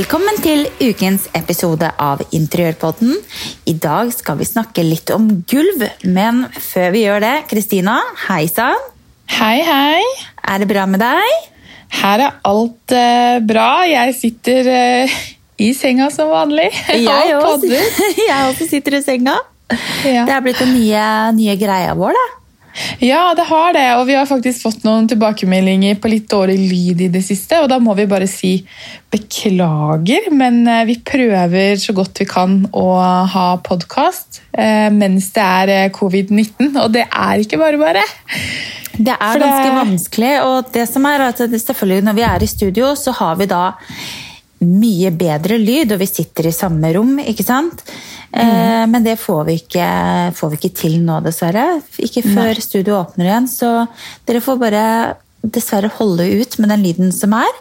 Velkommen til ukens episode av Interiørpodden. I dag skal vi snakke litt om gulv, men før vi gjør det, Kristina, hei sann. Hei, hei. Er det bra med deg? Her er alt uh, bra. Jeg sitter uh, i senga som vanlig Jeg og også, jeg også sitter i senga. Ja. Det er blitt den nye, nye greia vår, da. Ja, det har det. Og vi har faktisk fått noen tilbakemeldinger på litt dårlig lyd i det siste. Og da må vi bare si beklager, men eh, vi prøver så godt vi kan å ha podkast mens det er eh, covid-19. Og det er ikke bare bare. Det er ganske vanskelig, og det som er at selvfølgelig når vi er i studio, så har vi da mye bedre lyd, og vi sitter i samme rom, ikke sant? Eh, men det får vi, ikke, får vi ikke til nå, dessverre. Ikke før studio åpner igjen, så dere får bare dessverre holde ut med den lyden som er.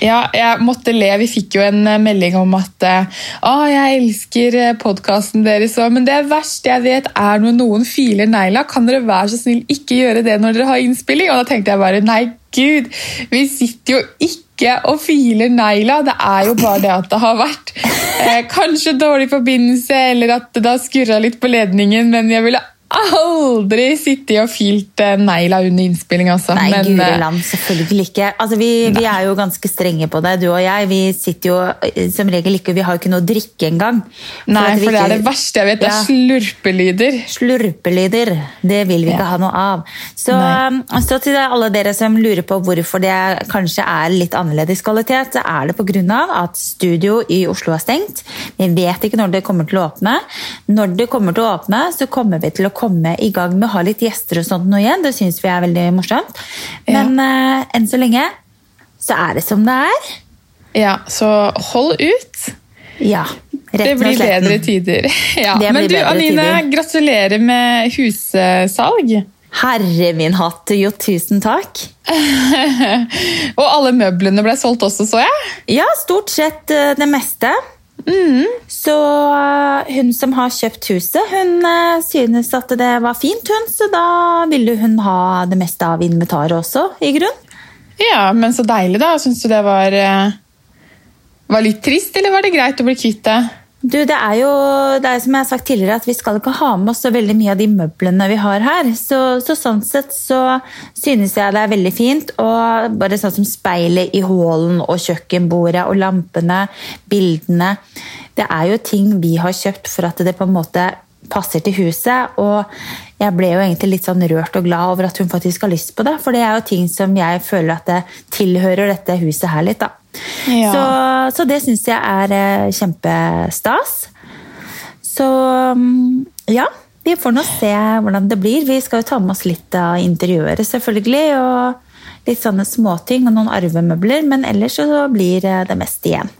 Ja, jeg måtte le. Vi fikk jo en eh, melding om at eh, å, jeg elsker podkasten deres, men det verste jeg vet er når noen filer negla. Kan dere være så snill ikke gjøre det når dere har innspilling? Og da tenkte jeg bare nei, gud, vi sitter jo ikke og filer negla. Det er jo bare det at det har vært eh, kanskje dårlig forbindelse, eller at det har skurra litt på ledningen, men jeg ville aldri sittet og filt eh, negla under innspilling. Altså. Nei, men, guri eh, land, selvfølgelig ikke. Altså, vi, vi er jo ganske strenge på det, du og jeg. Vi sitter jo eh, som regel ikke, vi har jo ikke noe å drikke engang. Nei, for det er det verste jeg vet. Det Ja. er slurpelyder. Slurpelyder. Det vil vi ikke ha noe av. Så, så til alle dere som lurer på hvorfor det kanskje er litt annerledes kvalitet, så er det pga. at studio i Oslo er stengt. Vi vet ikke når det kommer til å åpne. Når det kommer til å åpne, så kommer vi til å komme i gang med å ha litt gjester og sånt nå igjen. Det syns vi er veldig morsomt. Men eh, enn så lenge så er det som det er. Ja, så hold ut. Ja. Det retten og blir bedre tider. Ja. Det Men du, Anine, tider. gratulerer med hussalg. Herre min hatt, jo tusen takk. Og alle møblene ble solgt også, så jeg. Ja, stort sett eh, det meste. Så eh, hun som har kjøpt huset, hun eh, synes at det var fint, hun. Så da ville hun ha det meste av inventaret også, i grunn. Ja, men så deilig, da. Syns du det var, eh, var litt trist, eller var det greit å bli kvitt det? Du, det er jo det er som jeg har sagt tidligere, at vi skal ikke ha med oss så veldig mye av de møblene vi har her. Så, så sånn sett så synes jeg det er veldig fint. Og bare sånn som speilet i hallen og kjøkkenbordet og lampene, bildene. Det er jo ting vi har kjøpt for at det på en måte passer til huset. Og jeg ble jo egentlig litt sånn rørt og glad over at hun faktisk har lyst på det. For det er jo ting som jeg føler at det tilhører dette huset her litt, da. Ja. Så, så det syns jeg er eh, kjempestas. Så mm, ja, vi får nå se hvordan det blir. Vi skal jo ta med oss litt av interiøret, selvfølgelig. Og litt sånne småting og noen arvemøbler. Men ellers så blir eh, det meste igjen.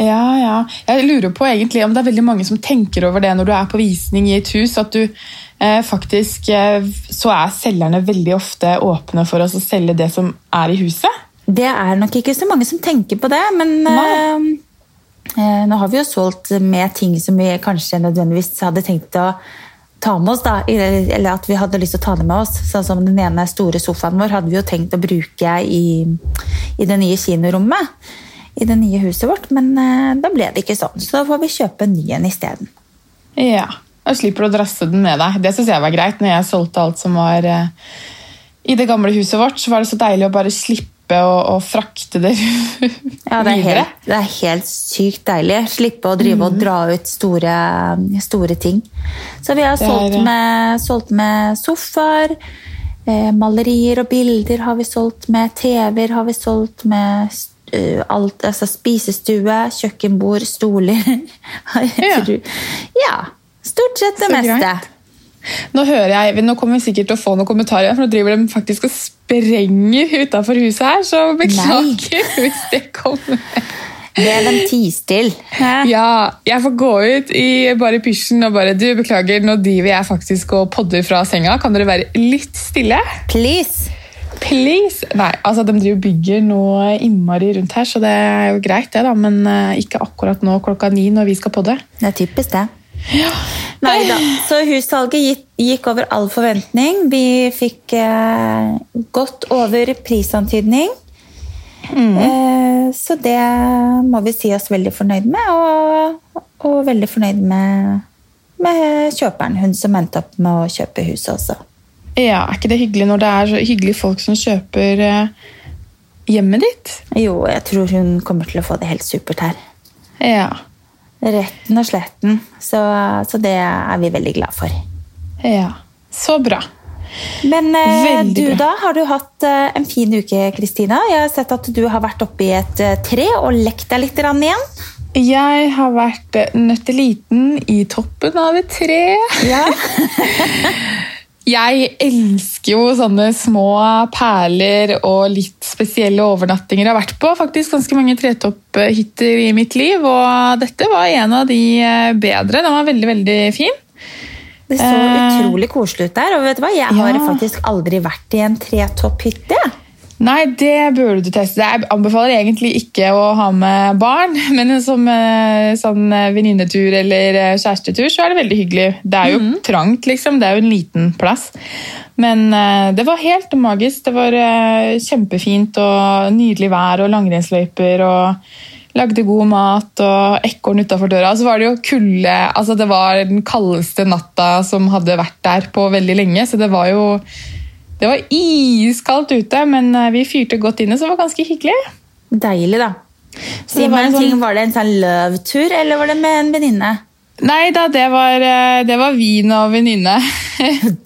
Ja, ja. Jeg lurer på egentlig om det er veldig mange som tenker over det når du er på visning i et hus, at du eh, faktisk eh, Så er selgerne veldig ofte åpne for oss å selge det som er i huset. Det er nok ikke så mange som tenker på det, men eh, eh, nå har vi jo solgt med ting som vi kanskje nødvendigvis hadde tenkt å ta med oss, da, eller at vi hadde lyst til å ta det med oss. Sånn som den ene store sofaen vår hadde vi jo tenkt å bruke i, i det nye kinorommet. I det nye huset vårt, men eh, da ble det ikke sånn. Så da får vi kjøpe en ny en isteden. Ja, Og slipper du å drasse den med deg. Det syns jeg var greit. Når jeg solgte alt som var eh, i det gamle huset vårt, så var det så deilig å bare slippe å, frakte det Ja, det er, videre. helt, det er helt sykt deilig. Slippe å drive og dra ut store, store ting. Så vi har solgt med, solgt med sofaer, eh, malerier og bilder har vi solgt med, TV-er har vi solgt med, eh, alt, altså spisestue, kjøkkenbord, stoler. Ja. ja, stort sett det Så meste. greit. Nå hører jeg, nå kommer vi sikkert til å få noen kommentarer, for nå driver de faktisk og sprenger utafor huset her, så beklager hvis det kommer. Det er den tistil. Ja, jeg får gå ut i bare pysjen og bare Du, beklager, nå driver jeg faktisk og podder fra senga. Kan dere være litt stille? Please. Please! Nei, altså de driver bygger noe innmari rundt her, så det er jo greit, det, da. Men eh, ikke akkurat nå klokka ni når vi skal podde. Det er typisk det. Nei da. Så hussalget gikk, over all forventning. Vi fikk eh, godt over prisantydning. Eh, så så det må vi si oss veldig fornøyd med. Og, og veldig fornøyd med, med kjøperen, hun som endte opp med å kjøpe huset også. Ja, Er ikke det hyggelig når det er så hyggelige folk som kjøper eh, hjemmet ditt? Jo, jeg tror hun kommer til å få det helt supert her. Ja. Retten og sletten. Så, så det er vi veldig glad for. ja. Så bra. Men eh, Veldig du bra. da, har du hatt eh, en fin uke, Kristina? Jeg har sett at du har vært oppi et tre og lekt deg litt igjen. Jeg har vært nøtteliten i toppen av et tre. Ja. Jeg elsker jo sånne små perler og litt spesielle overnattinger jeg har vært på. Faktisk ganske mange tretopphytter i mitt liv, og dette var en av de eh, bedre. Den var veldig, veldig fin. Det så Eh. utrolig koselig ut der. Og vet du hva, jeg har Ja. faktisk aldri vært i en tretopphytte. Nei, det burde du teste. Jeg anbefaler egentlig ikke å ha med barn, men som eh, sånn eh, venninnetur eller eh, kjærestetur, så er det veldig hyggelig. Det er jo trangt, liksom. Det er jo en liten plass. Men det var helt magisk. Det var kjempefint og nydelig vær og langrennsløyper og lagde god mat og ekorn utafor døra. Så var det jo kulde altså Det var den kaldeste natta som hadde vært der på veldig lenge, så det var jo det var iskaldt ute, men eh, vi fyrte godt inne, så det var ganske hyggelig. Deilig, da. Så Si meg en sånn- ting, Var det en sånn love-tur, eller var det med en venninne? Nei da, det var, eh, det var vin og venninne.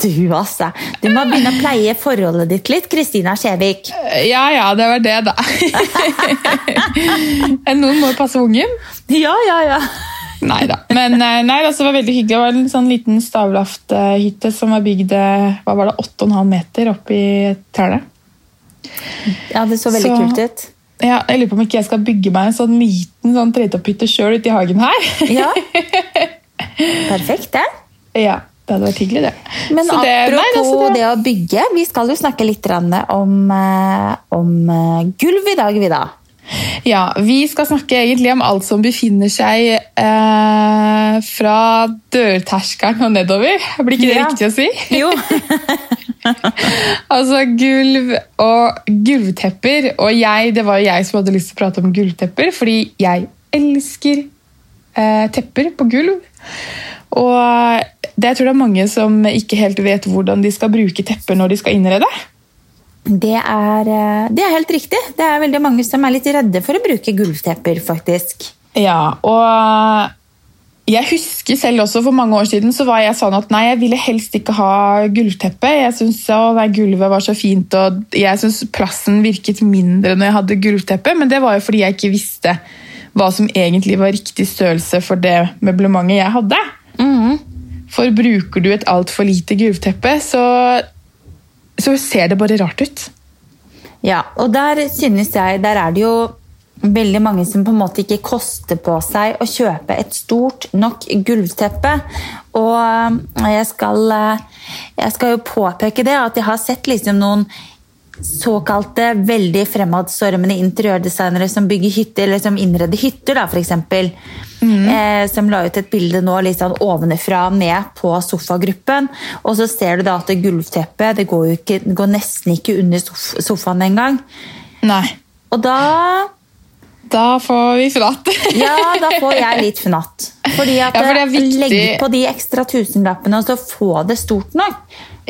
Du, altså. Du må begynne å pleie forholdet ditt litt, Kristina Skjevik. Ja ja, det var det, da. Noen må passe ungen. Ja, ja, ja. Nei da. Men eh, nei, det var veldig hyggelig. Det var en sånn liten stavlafthytte som var bygd eh, hva var det, 8,5 meter oppi trærne. Ja, det så veldig Så- kult ut. Ja, jeg lurer på om ikke jeg skal bygge meg en sånn liten sånn tretopphytte sjøl ute i hagen her. Ja. Perfekt, det. ja, det hadde vært hyggelig, det. Men Så det- apropos nei, det, altså, det- å bygge, vi skal jo snakke litt om, eh, om eh, gulv i dag, vi da. Ja, Vi skal snakke egentlig om alt som befinner seg eh, fra dørterskelen og nedover. Blir ikke det Ja. riktig å si? Jo. altså gulv og gulvtepper. Og jeg, det var jo jeg som hadde lyst til å prate om gulvtepper, fordi jeg elsker eh, tepper på gulv. Og det, jeg tror det er mange som ikke helt vet hvordan de skal bruke tepper når de skal innrede. Det er, eh, det er helt riktig. Det er veldig mange som er litt redde for å bruke gulvtepper, faktisk. Ja, og jeg husker selv også for mange år siden så var jeg sånn at nei, jeg ville helst ikke ha gulvteppe. Jeg syntes gulvet var så fint, og jeg syns plassen virket mindre når jeg hadde gulvteppe, men det var jo fordi jeg ikke visste hva som egentlig var riktig størrelse for det møblementet jeg hadde. For bruker du et altfor lite gulvteppe, så, så ser det bare rart ut. Ja, og der synes jeg, der er det jo veldig mange som på en måte ikke koster på seg å kjøpe et stort nok gulvteppe. Og jeg skal, eh, jeg skal jo påpeke det, at jeg har sett liksom noen såkalte veldig fremadstormende interiørdesignere som bygger hytter, eller som innreder hytter, da, for eksempel. Eh, som la ut et bilde nå litt sånn ovenfra og ned på sofagruppen. Og så ser du da at det gulvteppet det går, ikke, det går nesten ikke under sof sofaen engang. Og da da får vi fnatt. Ja, da får jeg litt fnatt. Fordi at Ja, for viktig. Legg på de ekstra tusenlappene, og så få det stort nok.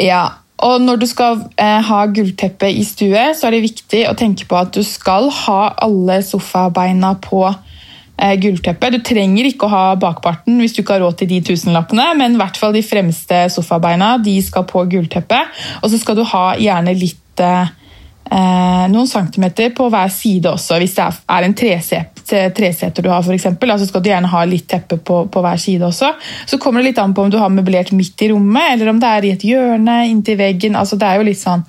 Ja, og når du skal eh, ha gullteppe i stue, så er det viktig å tenke på at du skal ha alle sofabeina på eh, gullteppet. Du trenger ikke å ha bakparten hvis du ikke har råd til de tusenlappene, men i hvert fall de fremste sofabeina de skal på gullteppet. Og så skal du ha gjerne litt eh, noen centimeter på hver side også, hvis det er, en trese- treseter du har, for eksempel, altså så skal du gjerne ha litt teppe på, på hver side også. Så kommer det litt an på om du har møblert midt i rommet, eller om det er i et hjørne, inntil veggen. altså Det er jo litt sånn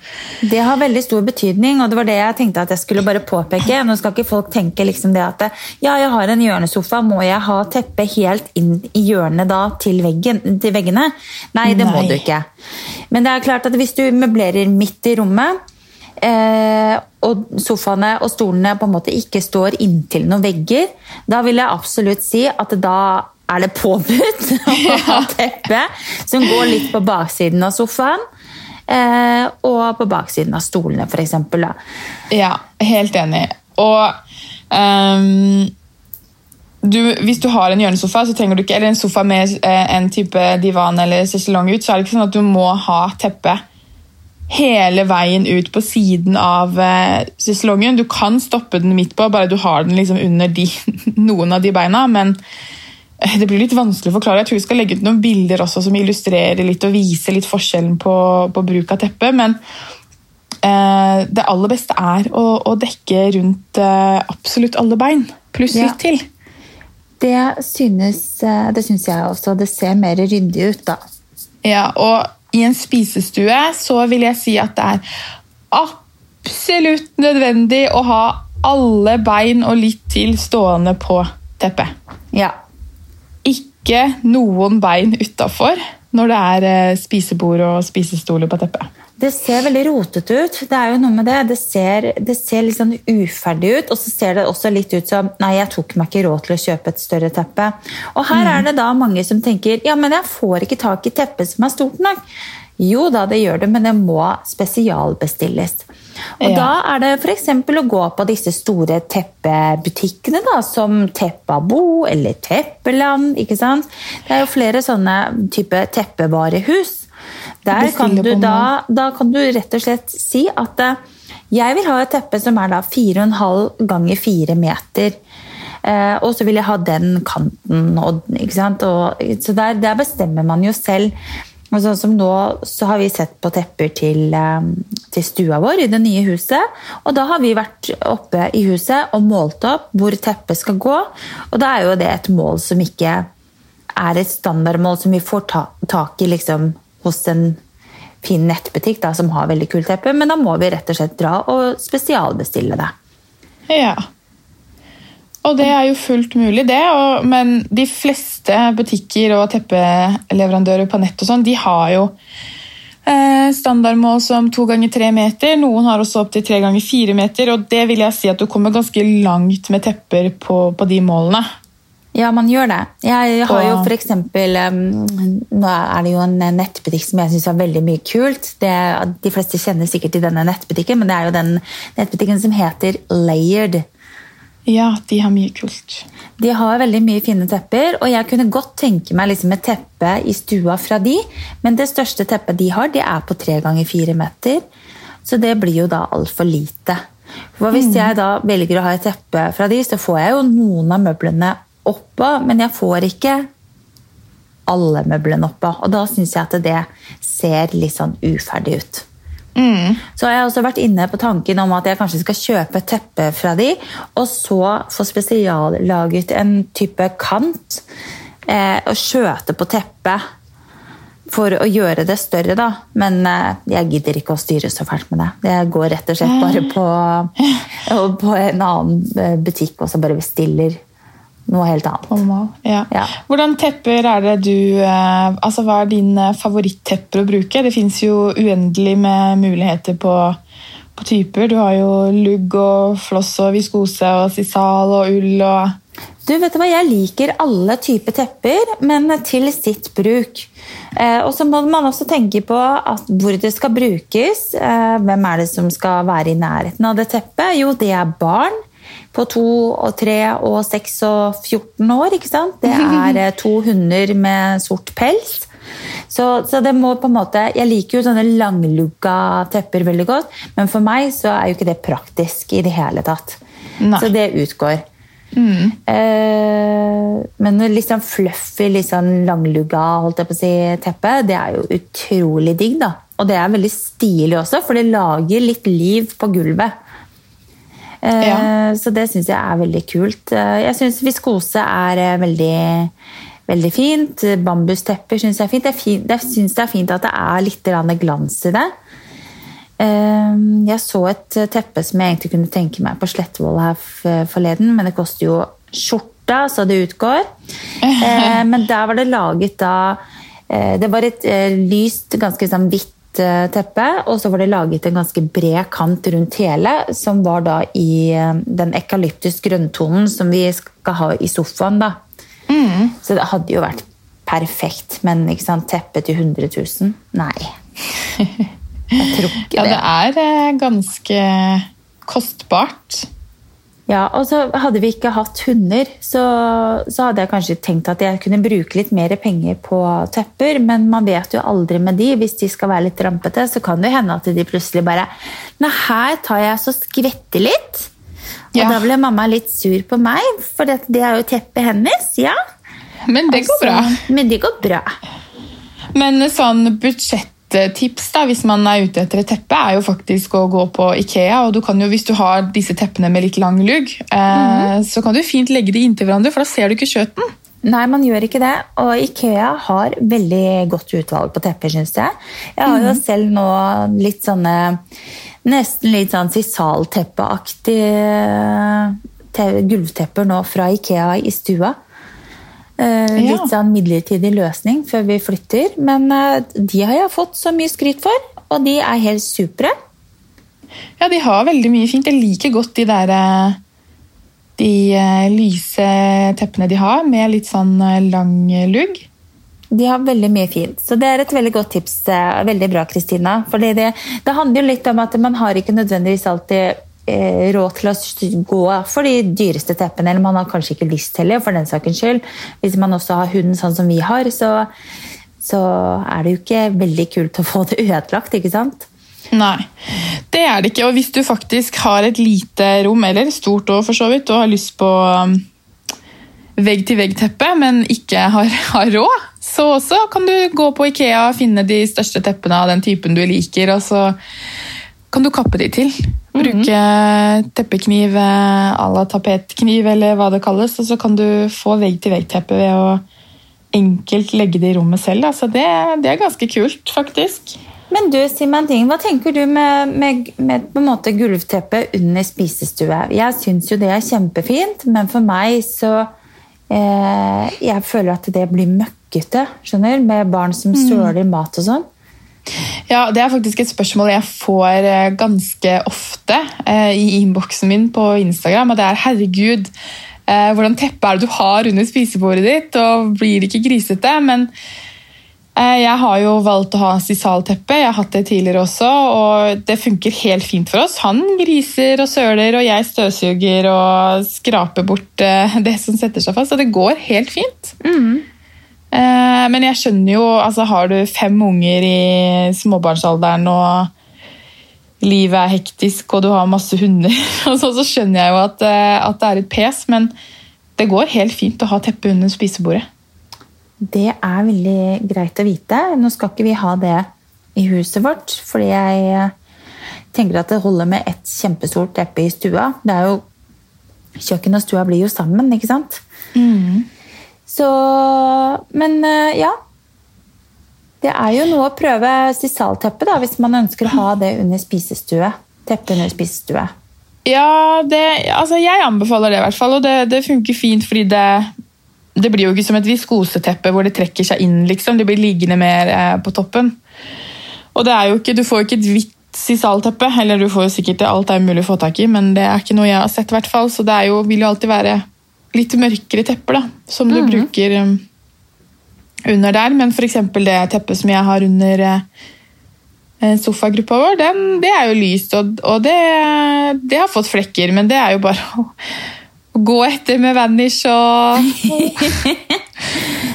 Det har veldig stor betydning, og det var det jeg tenkte at jeg skulle bare påpeke. Nå skal ikke folk tenke liksom det at ja, jeg har en hjørnesofa, må jeg ha teppe helt inn i hjørnet da til, veggen, til veggene? Nei, det må du ikke. Men det er klart at hvis du møblerer midt i rommet, eh, og sofaene og stolene på en måte ikke står inntil noen vegger, da vil jeg absolutt si at da er det påbudt å ha teppe som går litt på baksiden av sofaen. Eh, og på baksiden av stolene, f.eks. Ja, helt enig. Og Um, du, hvis du har en hjørnesofa, så du ikke, eller en sofa med eh, en type divan eller sjeselong ut, så er det ikke sånn at du må ha teppe hele veien ut på siden av sesongen. Du kan stoppe den midt på, bare du har den liksom under de, noen av de beina. Men eh, det blir litt vanskelig å forklare. Jeg tror vi skal legge ut noen bilder også som illustrerer litt og viser litt forskjellen på, på bruk av teppe. Men eh, det aller beste er å, å dekke rundt eh, absolutt alle bein, pluss Ja. litt til. Det synes, eh, det synes jeg også. Det ser mer ryddig ut, da. Ja, og i en spisestue så vil jeg si at det er absolutt nødvendig å ha alle bein og litt til stående på teppet. Ja. Ikke noen bein utafor når det er eh, spisebord og spisestoler på teppet. Det ser veldig rotete ut. Det er jo noe med det. Det ser, det ser litt sånn uferdig ut, og så ser det også litt ut som Nei, jeg tok meg ikke råd til å kjøpe et større teppe. Og her er det da mange som tenker Ja, men jeg får ikke tak i teppet som er stort nok. Jo da, det gjør det, men det må spesialbestilles. Og Ja. da er det f.eks. å gå på disse store teppebutikkene, da, som Teppabo eller Teppeland. ikke sant? Det er jo flere sånne type teppevarehus. Der kan du da, da kan du rett og slett si at eh, jeg vil ha et teppe som er da 4,5 ganger 4 meter. Eh, og så vil jeg ha den kanten. Og, ikke sant? Og, så der, der bestemmer man jo selv. Og sånn som nå så har vi sett på tepper til, eh, til stua vår i det nye huset. Og da har vi vært oppe i huset og målt opp hvor teppet skal gå. Og da er jo det et mål som ikke er et standardmål som vi får ta, tak i liksom, hos en fin nettbutikk da, som har veldig kult teppe, men da må vi rett og slett dra og spesialbestille det. Ja. Og det er jo fullt mulig, det. Og, men de fleste butikker og teppeleverandører på nett og sånn, de har jo eh, standardmål som to ganger tre meter. Noen har også opptil tre ganger fire meter. Og det vil jeg si at du kommer ganske langt med tepper på, på de målene. Ja, man gjør det. Jeg har jo f.eks. Nå er det jo en nettbutikk som jeg syns er veldig mye kult. Det, de fleste kjenner sikkert til denne nettbutikken, men det er jo den nettbutikken som heter Layered. Ja, de har mye kult. De har veldig mye fine tepper, og jeg kunne godt tenke meg liksom et teppe i stua fra de, men det største teppet de har, det er på tre ganger fire meter. Så det blir jo da altfor lite. For hvis jeg da velger å ha et teppe fra de, så får jeg jo noen av møblene oppå, men jeg får ikke alle møblene oppå. Og da syns jeg at det ser litt sånn uferdig ut. Så har jeg også vært inne på tanken om at jeg kanskje skal kjøpe teppe fra de, og så få spesiallaget en type kant eh, og skjøte på teppet for å gjøre det større, da. Men eh, jeg gidder ikke å styre så fælt med det. Jeg går rett og slett bare på, på en annen eh, butikk og så bare bestiller noe helt annet. Normal. Ja. Ja. Hvordan tepper er det du eh, Altså, Hva er dine favorittepper å bruke? Det fins jo uendelig med muligheter på, på typer. Du har jo lugg og floss og viskose og sisal og ull og Du, vet du hva? Jeg liker alle typer tepper, men til sitt bruk. Eh, og så må man også tenke på hvor det skal brukes. Eh, hvem er det som skal være i nærheten av det teppet? Jo, det er barn på to og tre og seks og 14 år. ikke sant? Det er eh, to hunder med sort pels. Så, så det må på en måte, Jeg liker jo sånne langlugga tepper veldig godt, men for meg så er jo ikke det praktisk i det hele tatt. Nei. Så det utgår. Eh, men litt sånn fluffy, litt sånn langlugga holdt jeg på å si, teppe, det er jo utrolig digg. da. Og det er veldig stilig også, for det lager litt liv på gulvet. Eh, Ja. Så det syns jeg er veldig kult. Eh, Jeg syns viskose er eh, veldig, veldig fint. Bambustepper syns jeg er fint. Jeg, syns det er fint at det er litt glans i det. Eh, Jeg så et teppe som jeg egentlig kunne tenke meg på Slettvoll her forleden, men det koster jo skjorta, så det utgår. Eh, Men der var det laget da eh, Det var et eh, lyst, ganske sånn hvitt eh, teppe, og så var det laget en ganske bred kant rundt hele, som var da i eh, den ekalyptisk grønntonen som vi skal ha i sofaen. da. Så det hadde jo vært perfekt, men ikke sant, teppe til 100 000? Nei. Jeg tror ikke det. Ja, det. det er eh, ganske kostbart. Ja, og så Hadde vi ikke hatt hunder, så, så, hadde jeg kanskje tenkt at jeg kunne bruke litt mer penger på tepper, men man vet jo aldri med de. Hvis de skal være litt rampete, så kan det hende at de plutselig bare Nei, her tar jeg så skvetter litt. Og ja. da ble mamma litt sur på meg, for det, det er jo teppet hennes. ja. Men det går altså, bra. Men det går bra. Men sånn budsjett tips da, hvis man er ute etter et teppe, er jo faktisk å gå på Ikea. og du kan jo, Hvis du har disse teppene med litt lang lugg, eh, mm så kan du fint legge de inntil hverandre, for da ser du ikke skjøten. Nei, man gjør ikke det. Og Ikea har veldig godt utvalg på tepper, syns jeg. Jeg har jo mm -hmm. selv nå litt sånne Nesten litt sånn sisalteppeaktige gulvtepper nå fra Ikea i stua. Uh. Litt sånn midlertidig løsning før vi flytter. Men uh, de har jeg fått så mye skryt for, og de er helt supre. Ja, de har veldig mye fint. Jeg liker godt de der eh, de lyse teppene de har, med litt sånn lang lugg. De har veldig mye fint. Så det er et veldig godt tips. Veldig bra, Kristina. For det, det handler jo litt om at man har ikke nødvendigvis alltid Eh, råd til å gå for de dyreste teppene, eller man har kanskje ikke lyst heller, for den sakens skyld. Hvis man også har hund sånn som vi har, så, så er det jo ikke veldig kult å få det ødelagt, ikke sant? Nei, det er det ikke. Og hvis du faktisk har et lite rom, eller stort òg for så vidt, og har lyst på um, vegg-til-vegg-teppe, men ikke har, har, råd, så også kan du gå på Ikea og finne de største teppene av den typen du liker, og så kan du kappe de til. Bruke mm. teppekniv à la tapetkniv, eller hva det kalles. Og så kan du få vegg-til-vegg-teppe ved å enkelt legge det i rommet selv. Så det, det, er ganske kult, faktisk. Men du, si meg en ting. Hva tenker du med, med, med på en måte gulvteppe under spisestue? Jeg syns jo det er kjempefint, men for meg så eh, Jeg føler at det blir møkkete, skjønner Med barn som mm. søler mat og sånn. Ja, Det er faktisk et spørsmål jeg får eh, ganske ofte eh, i innboksen min på Instagram. og det er herregud, eh, hvordan teppe er det du har under spisebordet ditt? og Blir det ikke grisete? Men jeg har jo valgt å ha sisalteppe. Jeg har hatt det tidligere også, og det funker helt fint for oss. Han griser og søler, og jeg støvsuger og skraper bort det som setter seg fast. Og det går helt fint. Mm. Eh, men jeg skjønner jo altså Har du fem unger i småbarnsalderen og livet er hektisk og du har masse hunder, så, så skjønner jeg jo at, eh, at, det er et pes. Men det går helt fint å ha teppe under spisebordet. Det er veldig greit å vite. Nå skal ikke vi ha det i huset vårt, fordi jeg eh, tenker at det holder med et kjempestort teppe i stua. Det er jo Kjøkken og stua blir jo sammen, ikke sant? Mm. Så Men eh, ja. Det er jo noe å prøve sisalteppe da, hvis man ønsker å ha det under spisestue. Teppe under spisestue. Ja, det, altså jeg anbefaler det i hvert fall, og det, det funker fint fordi det, det blir jo ikke som et viskoseteppe hvor det trekker seg inn. liksom. Det blir liggende mer eh, på toppen. Og det er jo ikke, Du får jo ikke et hvitt sisalteppe, eller du får jo sikkert det, alt er mulig å få tak i, men det er ikke noe jeg har sett. I hvert fall, så det jo, vil jo alltid være litt mørkere tepper da, som du mm. bruker um, under der. Men f.eks. det teppet som jeg har under uh, sofagruppa vår, den, det er jo lyst, og, og det, det, har fått flekker, men det er jo bare å, å gå etter med vanish og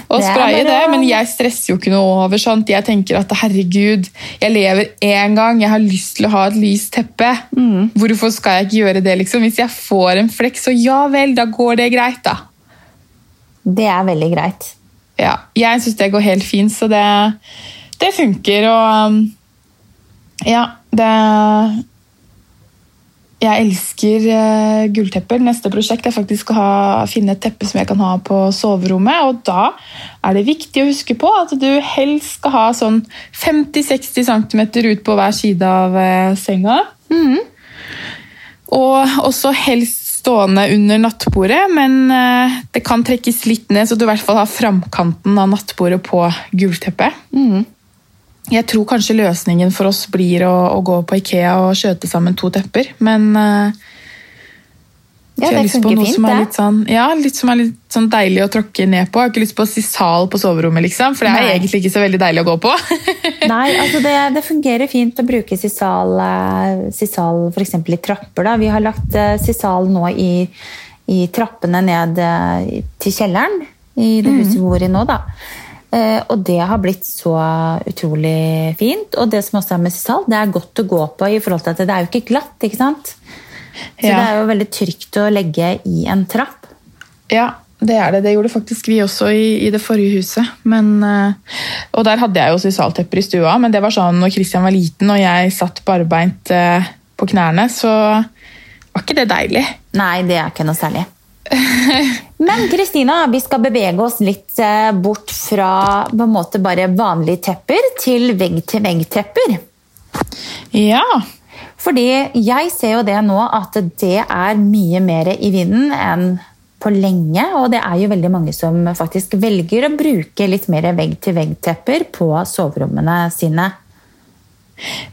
og spraye det, men jeg stresser jo ikke noe over sånt. Jeg tenker at herregud, jeg lever én gang, jeg har lyst til å ha et lyst teppe. Mm. Hvorfor skal jeg ikke gjøre det? liksom? Hvis jeg får en flekk, så ja vel, da går det greit, da. Det er veldig greit. Ja, jeg syns det går helt fint, så det, det funker. Og um, ja, det jeg elsker uh, gulltepper. Neste prosjekt er faktisk å ha, finne et teppe som jeg kan ha på soverommet. og Da er det viktig å huske på at du helst skal ha sånn 50-60 cm ut på hver side av uh, senga. Mm. Og også helst stående under nattbordet, men uh, det kan trekkes litt ned, så du i hvert fall har framkanten av nattbordet på gulteppet. Mm. Jeg tror kanskje løsningen for oss blir å, å, gå på Ikea og skjøte sammen to tepper, men uh, Ja, jeg har lyst på noe fint, som er litt sånn, ja, litt som er litt sånn deilig å tråkke ned på. Jeg har ikke lyst på sisal på soverommet, liksom, for det er Nei. egentlig ikke så veldig deilig å gå på. Nei, altså det, det fungerer fint å bruke sisal, eh, sisal f.eks. i trapper. Da. Vi har lagt eh, sisal nå i, i trappene ned til kjelleren i det huset vi bor i nå. Da. Eh, Og det har blitt så utrolig fint. Og det som også er med sisal, det er godt å gå på i forhold til at det er jo ikke glatt. ikke sant? Så Ja. det er jo veldig trygt å legge i en trapp. Ja, det er det. Det gjorde faktisk vi også i, i det forrige huset. Men, eh, og der hadde jeg jo sisaltepper i stua, men det var sånn når Christian var liten og jeg satt barbeint eh, på knærne, så var ikke det deilig. Nei, det er ikke noe særlig. Men Kristina, vi skal bevege oss litt eh, bort fra på en måte bare vanlige tepper til vegg-til-vegg-tepper. Ja, Fordi jeg ser jo det nå at det er mye mer i vinden enn på lenge, og det er jo veldig mange som faktisk velger å bruke litt mer vegg-til-vegg-tepper på soverommene sine.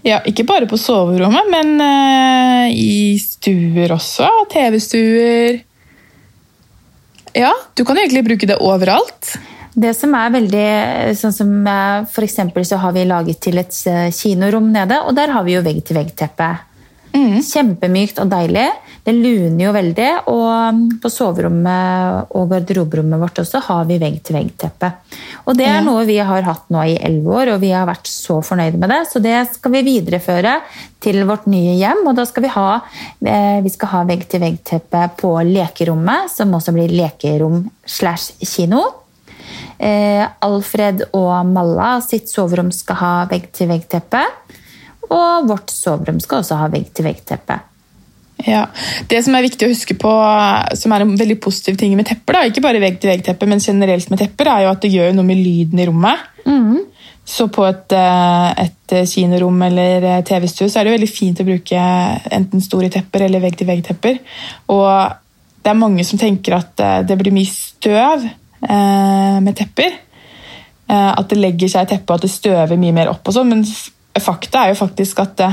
ja ikke bare på soverommet, men eh, i stuer også. TV-stuer. Ja, du kan egentlig bruke det overalt. Det som er veldig sånn som eh, For eksempel så har vi laget til et eh, kinorom nede, og der har vi jo vegg-til-vegg-teppe. Kjempemykt og deilig. Det luner jo veldig. Og på soverommet og garderoberommet vårt også har vi vegg-til-vegg-teppe. Og det er noe vi har hatt nå i elleve år, og vi har vært så fornøyde med det. Så det skal vi videreføre til vårt nye hjem. Og da skal vi ha, eh, vi skal ha vegg-til-vegg-teppe på lekerommet, som også blir lekerom slash kino. Eh, Alfred og Malla sitt soverom skal ha vegg-til-vegg-teppe. Og vårt soverom skal også ha vegg-til-vegg-teppe. Ja, Det som er viktig å huske på, som er en veldig positiv ting med tepper, da, ikke bare vegg-til-vegg-teppe, men generelt med tepper, er jo at det gjør noe med lyden i rommet. Så på et, eh, et kinorom eller eh, TV-stue så er det jo veldig fint å bruke enten store tepper eller vegg-til-vegg-tepper. Og det er mange som tenker at eh, det blir mye støv eh, med tepper. Eh, At det legger seg i teppet, og at det støver mye mer opp. og sånn, Men fakta er jo faktisk at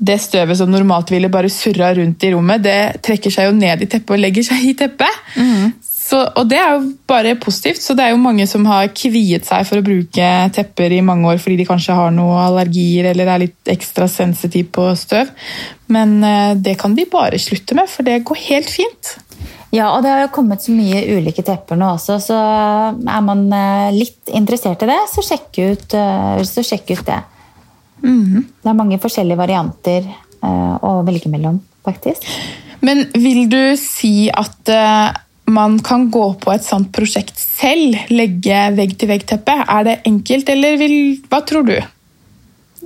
det, støvet som normalt ville bare surra rundt i rommet, det trekker seg jo ned i teppet og legger seg i teppet. Så, og det er jo bare positivt, så det er jo mange som har kviet seg for å bruke tepper i mange år fordi de kanskje har noen allergier eller er litt ekstra sensitiv på støv. Men eh, det kan de bare slutte med, for det går helt fint. Ja, og det har jo kommet så mye ulike tepper nå også, så er man eh, litt interessert i det, så sjekk ut, eh, så sjekk ut det. Det er mange forskjellige varianter uh, å velge mellom, faktisk. Men vil du si at uh, man kan gå på et sånt prosjekt selv, legge vegg-til-vegg-teppe? Er det enkelt, eller vil, hva tror du?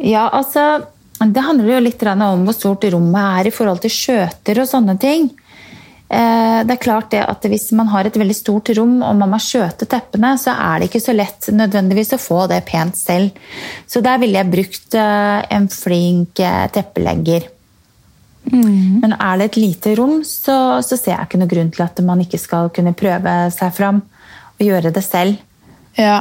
Ja, altså, det handler jo litt om hvor stort rommet er i forhold til skjøter og sånne ting. Eh, Det er klart det at Hvis man har et veldig stort rom og man må skjøte teppene, så er det ikke så lett nødvendigvis å få det pent selv. Så der ville jeg brukt eh, en flink teppelegger. teppelegger. Men er det et lite rom, så, så ser jeg ikke noen grunn til at man ikke skal kunne prøve seg fram og gjøre det selv. Ja.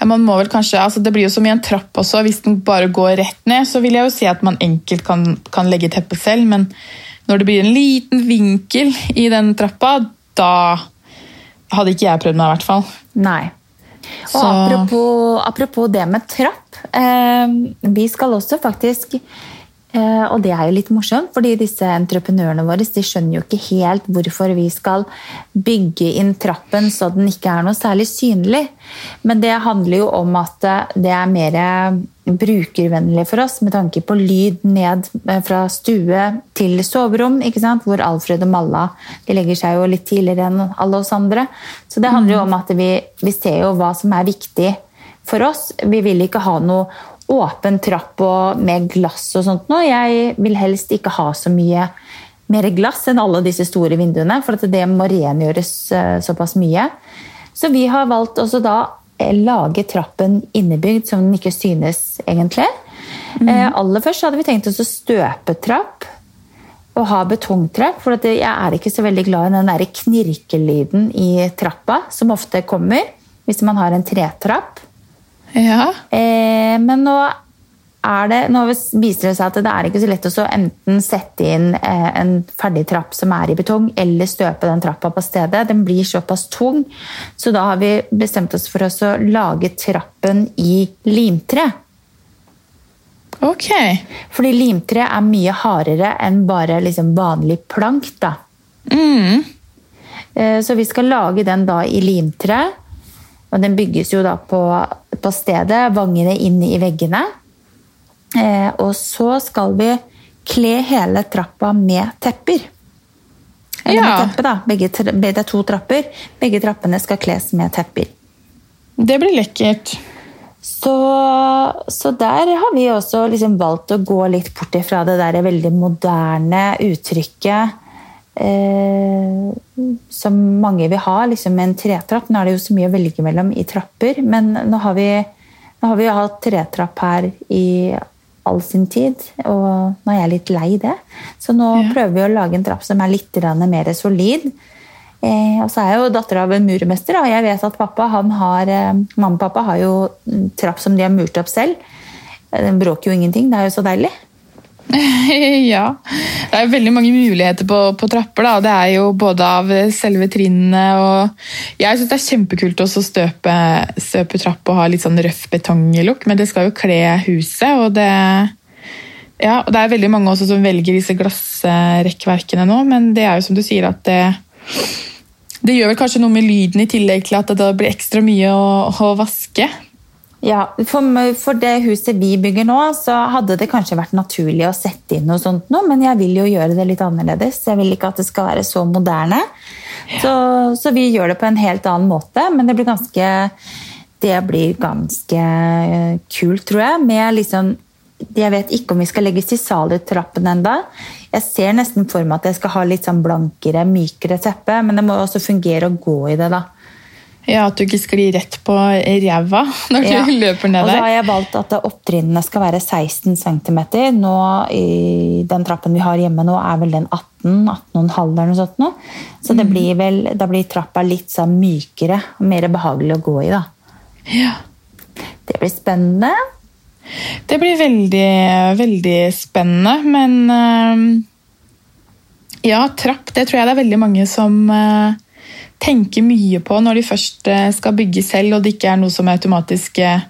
ja, man må vel kanskje, altså Det blir jo som i en trapp også. Hvis den bare går rett ned, så vil jeg jo si at man enkelt kan, kan legge teppet selv. Men når det blir en liten vinkel i den trappa, da hadde ikke jeg prøvd meg, i hvert fall. Nei. Og Så- apropos, apropos det med trapp. Eh, vi skal også faktisk Og det er jo litt morsomt, fordi disse entreprenørene våre de skjønner jo ikke helt hvorfor vi skal bygge inn trappen så den ikke er noe særlig synlig. Men det handler jo om at eh, det er mer brukervennlig for oss med tanke på lyd ned eh, fra stue til soverom, ikke sant? hvor Alfred og Malla de legger seg jo litt tidligere enn alle oss andre. Så det handler jo om at vi, vi ser jo hva som er viktig for oss. Vi vil ikke ha noe åpen trapp og med glass og sånt nå. Jeg vil helst ikke ha så mye mer glass enn alle disse store vinduene, for at det må rengjøres eh, såpass mye. Så vi har valgt også da eh, lage trappen innebygd, som den ikke synes egentlig. Eh, aller først hadde vi tenkt oss å støpe trapp og ha betongtrapp, for jeg er ikke så veldig glad i den der knirkelyden i trappa, som ofte kommer hvis man har en tretrapp. Ja, Eh, men nå er det, nå viser det seg at det er ikke så lett å enten sette inn eh, en ferdig trapp som er i betong, eller støpe den trappa på stedet. Den blir såpass tung. Så da har vi bestemt oss for å lage trappen i limtre. Ok. Fordi limtre er mye hardere enn bare liksom vanlig plank. da. Mm. Eh, så vi skal lage den da i limtre. Og den bygges jo da på, på stedet, vangene inn i veggene. Eh, og så skal vi kle hele trappa med tepper. Eller Ja. med teppe, da. Begge, det er to trapper. Begge trappene skal kles med tepper. Det blir lekkert. Så, så der har vi også liksom valgt å gå litt bort ifra det der veldig moderne uttrykket eh, som mange vil ha, liksom en tretrapp. Nå er det jo så mye å velge mellom i trapper, men nå har vi, nå har vi jo hatt tretrapp her i all sin tid, og nå er jeg litt lei det. Så nå Ja. prøver vi å lage en trapp som er litt mer solid. Eh, og så er jeg jo datter av en murmester, og jeg vet at pappa, han har, eh, mamma og pappa har jo trapp som de har murt opp selv. Eh, Den bråker jo ingenting, det er jo så deilig. ja. Det er veldig mange muligheter på, på trapper. Da. Det er jo både av selve trinnene og Jeg syns det er kjempekult å støpe, støpe trapp og ha litt sånn røff betonglukk, men det skal jo kle huset. og det ja, og Det er veldig mange også som velger disse glassrekkverkene nå, men det er jo som du sier at det, det gjør vel kanskje noe med lyden i tillegg til at det blir ekstra mye å, å vaske. Ja, for, for det huset vi bygger nå, så hadde det kanskje vært naturlig å sette inn noe sånt nå, men jeg vil jo gjøre det litt annerledes. Jeg vil ikke at det skal være så moderne. Så, så vi gjør det på en helt annen måte, men det blir ganske det blir ganske eh, kult, tror jeg. Med liksom Jeg vet ikke om vi skal legges i salietrappen enda. Jeg ser nesten for meg at jeg skal ha litt sånn blankere, mykere teppe, men det må også fungere å gå i det, da. Ja, At du ikke sklir rett på ræva når Ja. du løper ned der. Og så har jeg valgt at opptrinnene skal være 16 cm. Nå, i den trappen vi har hjemme nå, er vel den 18, 18,5 eller noe sånt. Nå. Så det blir vel, da blir trappa litt sånn mykere og mer behagelig å gå i. da. Ja. Det blir spennende. Det blir veldig, veldig spennende, men eh, Ja, trapp, det tror jeg det er veldig mange som eh, tenker mye på når de først eh, skal bygge selv, og det ikke er noe som automatisk eh,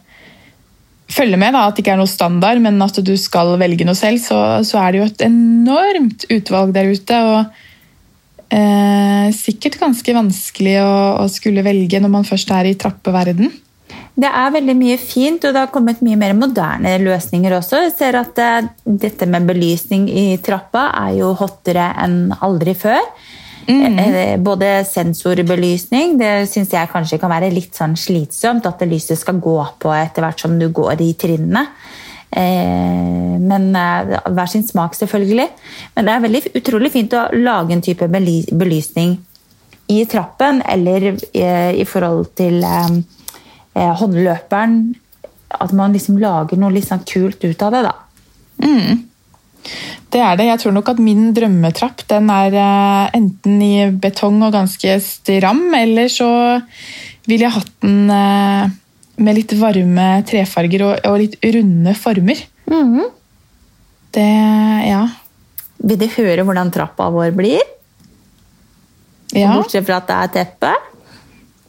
følger med. Da, at det ikke er noe standard, men at du skal velge noe selv, så, så er det jo et enormt utvalg der ute. og eh, Sikkert ganske vanskelig å, å skulle velge når man først er i trappeverden. Det er veldig mye fint, og det har kommet mye mer moderne løsninger også. Jeg ser at eh, dette med belysning i trappa er jo hottere enn aldri før. Eh, Både sensorbelysning, det syns jeg kanskje kan være litt sånn slitsomt, at det lyset skal gå på etter hvert som du går i trinnene. Eh, Men eh, hver sin smak, selvfølgelig. Men det er veldig utrolig fint å lage en type belysning i trappen, eller eh, i forhold til eh, eh, håndløperen. At man liksom lager noe litt sånn kult ut av det, da. Det er det. Jeg tror nok at min drømmetrapp den er eh, enten i betong og ganske stram, eller så vil jeg hatt den eh, med litt varme trefarger og, litt runde former. Det Ja. Vil du høre hvordan trappa vår blir? ja Bortsett fra at det er teppe.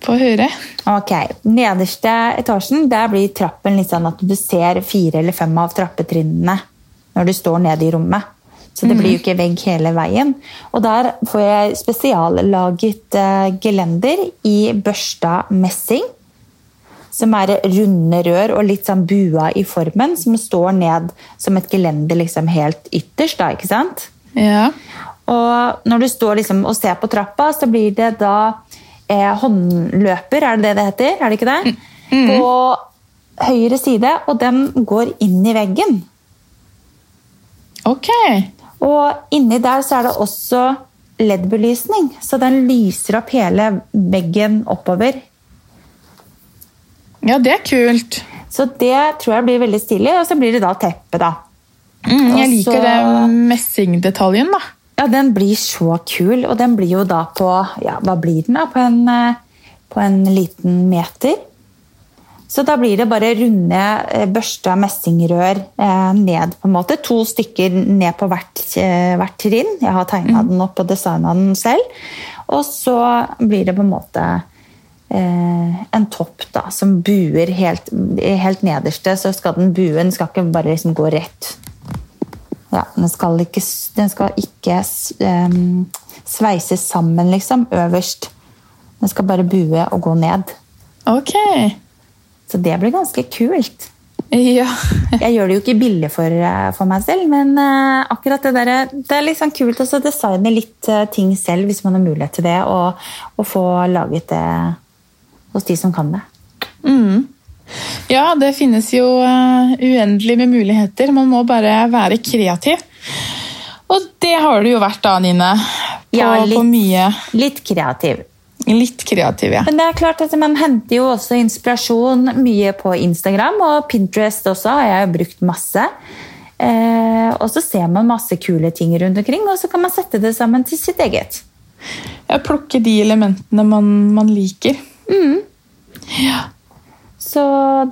Få høre. Ok, Nederste etasjen der blir trappen litt sånn at du ser fire eller fem av trappetrinnene når du står nede i rommet. Så det blir jo ikke vegg hele veien. Og der får jeg spesiallaget eh, gelender i børsta messing. Som er runde rør og litt sånn bua i formen, som står ned som et gelender liksom helt ytterst. da, ikke sant? Ja. Og når du står liksom og ser på trappa, så blir det da eh, håndløper, er det det det heter? Er det ikke det? På høyre side, og den går inn i veggen. Ok. Og inni der så er det også LED-belysning, så den lyser opp hele veggen oppover. Ja, det er kult. Så det tror jeg blir veldig stilig, og så blir det da teppe, da. Mm, jeg liker så- den messingdetaljen, da. Ja, den blir så kul, og den blir jo da på Ja, hva blir den, da? På en, eh, på en liten meter. Så da blir det bare runde eh, børsta messingrør eh, ned, på en måte. To stykker ned på hvert, eh, hvert trinn. Jeg har tegna Mm. den opp og designa den selv. Og så blir det på en måte eh, en topp da, som buer helt, helt nederste. Så skal den buen skal ikke bare liksom gå rett. Ja, den skal ikke, den skal ikke um, sveises sammen, liksom, øverst. Den skal bare bue og gå ned. Ok. Så det blir ganske kult. Ja. Jeg gjør det jo ikke billig for, eh, for meg selv, men uh, akkurat det der, det er liksom kult å designe litt uh, ting selv hvis man har mulighet til det, og, og få laget det hos de som kan det. ja, det finnes jo uh, uendelig med muligheter. Man må bare være kreativ. Og det har du jo vært da, Nine. På, Ja, litt. på mye. Litt kreativ. Litt kreativ, ja. Men det er klart at man henter jo også inspirasjon mye på Instagram, og Pinterest også har jeg jo brukt masse. Eh, og så ser man masse kule ting rundt omkring, og så kan man sette det sammen til sitt eget. ja plukke de elementene man, man liker. Ja. Så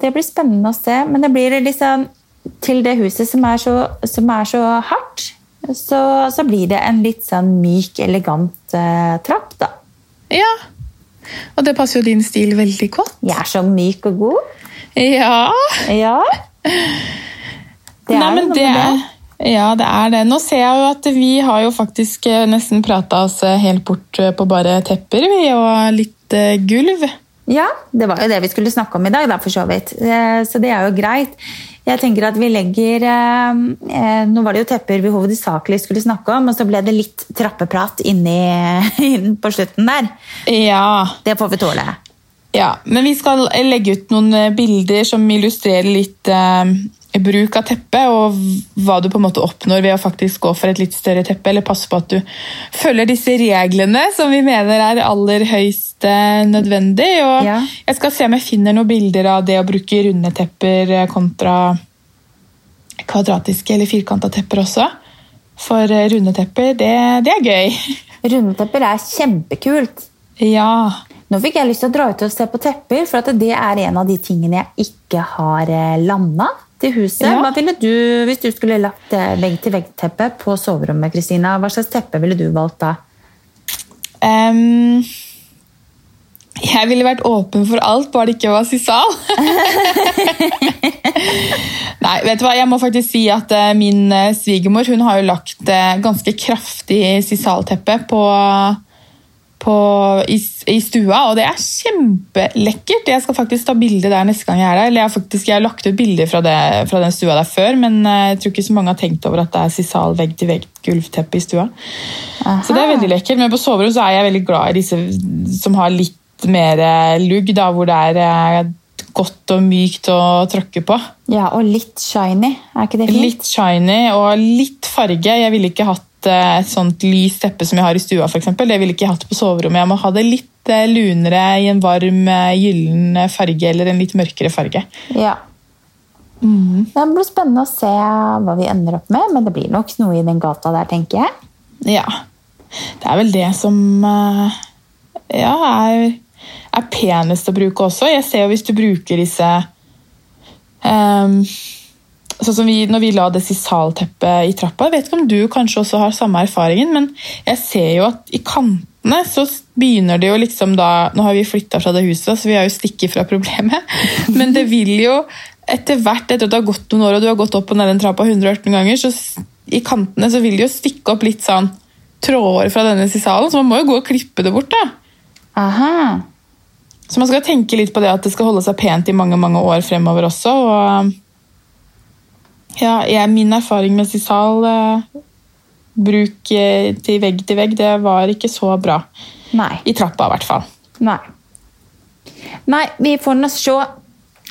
det blir spennende å se. Men det blir liksom til det huset som er så, som er så hardt, så, så blir det en litt sånn myk, elegant eh, trapp, da. Ja. Og det passer jo din stil veldig godt. Jeg er så myk og god. Ja. Ja. Det er Nei, men det det. ja, det er det. Nå ser jeg jo at vi har jo faktisk eh, nesten prata oss eh, helt bort eh, på bare tepper vi, og litt gulv. Ja, det var jo det vi skulle snakke om i dag, da, for så vidt. Så det er jo greit. Jeg tenker at vi legger eh, eh, Nå var det jo tepper vi hovedsakelig skulle snakke om, og så ble det litt trappeprat inni, inn på slutten der. Ja, Det får vi tåle. ja. Men vi skal legge ut noen eh, bilder som illustrerer litt eh, bruk av teppe, og hva du på en måte oppnår ved å faktisk gå for et litt større teppe, eller passe på at du følger disse reglene som vi mener er aller høyst eh, nødvendig. Og Ja. jeg skal se om jeg finner noen bilder av det å bruke runde tepper eh, kontra kvadratiske eller firkanta tepper også. For eh, runde tepper, det, det er gøy. Rundetepper er kjempekult. Ja. Nå fikk jeg lyst til å dra ut og se på tepper, for at det er en av de tingene jeg ikke har landa til huset. Ja. Hva ville du, Hvis du skulle lagt vegg-til-vegg-teppe på soverommet, Kristina, hva slags teppe ville du valgt da? Um, jeg ville vært åpen for alt, bare det ikke var sisal. Nei, vet du hva? Jeg må faktisk si at eh, min eh, svigermor hun har jo lagt eh, ganske kraftig sisalteppe på, på, i, i stua, og det er kjempelekkert. Jeg skal faktisk ta bilde der neste gang jeg er der. Eller jeg har, faktisk, jeg har lagt ut bilder fra, det, fra den stua der før, men eh, jeg tror ikke så mange har tenkt over at det er sisal vegg-til-vegg-gulvteppe i stua. Så det er veldig lekkert, men på soverom så er jeg veldig glad i disse som har litt mer eh, lugg, da, hvor det er eh, godt og mykt å tråkke på. Ja, og litt shiny. Er ikke det fint? Litt shiny og litt farge. Jeg ville ikke hatt et sånt lyst teppe som jeg har i stua, eksempel. Det ville ikke jeg hatt på soverommet. Jeg må ha det litt eh, lunere i en varm, eh, gyllen farge eller en litt mørkere farge. Ja. Mm. Det blir spennende å se hva vi ender opp med, men det blir nok noe i den gata der, tenker jeg. Ja. Det er vel det som eh, ja, er, er penest å bruke også. Jeg ser jo hvis du bruker disse ehm, Sånn som vi, når vi la det sisalteppet i trappa. Jeg vet ikke om du kanskje også har samme erfaringen, men jeg ser jo at i kantene så begynner det jo liksom da Nå har vi flytta fra det huset, så vi har jo stikket fra problemet. Men det vil jo etter hvert, etter at det har gått noen år og du har gått opp og ned den trappa 118 ganger, så i kantene så vil det jo stikke opp litt sånn tråder fra denne sisalen, så man må jo gå og klippe det bort. da. Aha. Så man skal tenke litt på det at det skal holde seg pent i mange mange år fremover også. og ja, jeg, Min erfaring med sisal eh, bruk eh, til vegg til vegg, det var ikke så bra. Nei. I trappa, i hvert fall. Nei. Nei, vi får nå se.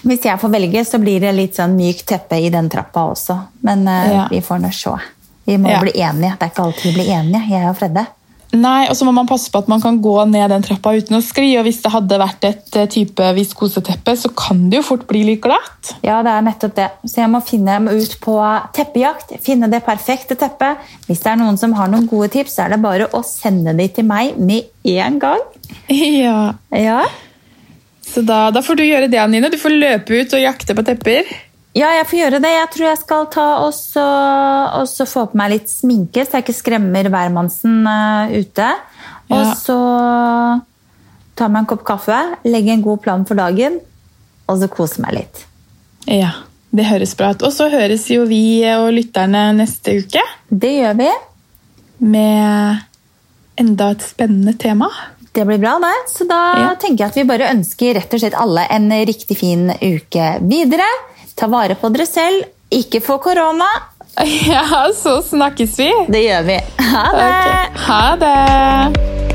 Hvis jeg får velge, så blir det litt sånn mykt teppe i den trappa også. Men eh, Ja. vi får nå se. Vi må Ja. bli enige. Det er ikke alltid vi blir enige, jeg og Fredde. Nei, og så må man passe på at man kan gå ned den trappa uten å skli. Og hvis det hadde vært et eh, type viskoseteppe, så kan det jo fort bli litt glatt. Ja, det er nettopp det. Så jeg må finne meg ut på teppejakt. Finne det perfekte teppet. Hvis det er noen som har noen gode tips, så er det bare å sende de til meg med en gang. Ja. Ja. Så da, da får du gjøre det, Anine. Du får løpe ut og jakte på tepper. Ja, jeg får gjøre det. Jeg tror jeg skal ta og så, og så få på meg litt sminke, så jeg ikke skremmer hvermannsen uh, ute. Og Ja. så ta meg en kopp kaffe, legge en god plan for dagen, og så kose meg litt. Ja, det høres bra ut. Og så høres jo vi og lytterne neste uke Det gjør vi. med enda et spennende tema. Det blir bra, det. Så da Ja. tenker jeg at vi bare ønsker rett og slett alle en riktig fin uke videre. Ta vare på dere selv. Ikke få korona. Ja, så snakkes vi. Det gjør vi. Ha det! Okay. Ha det!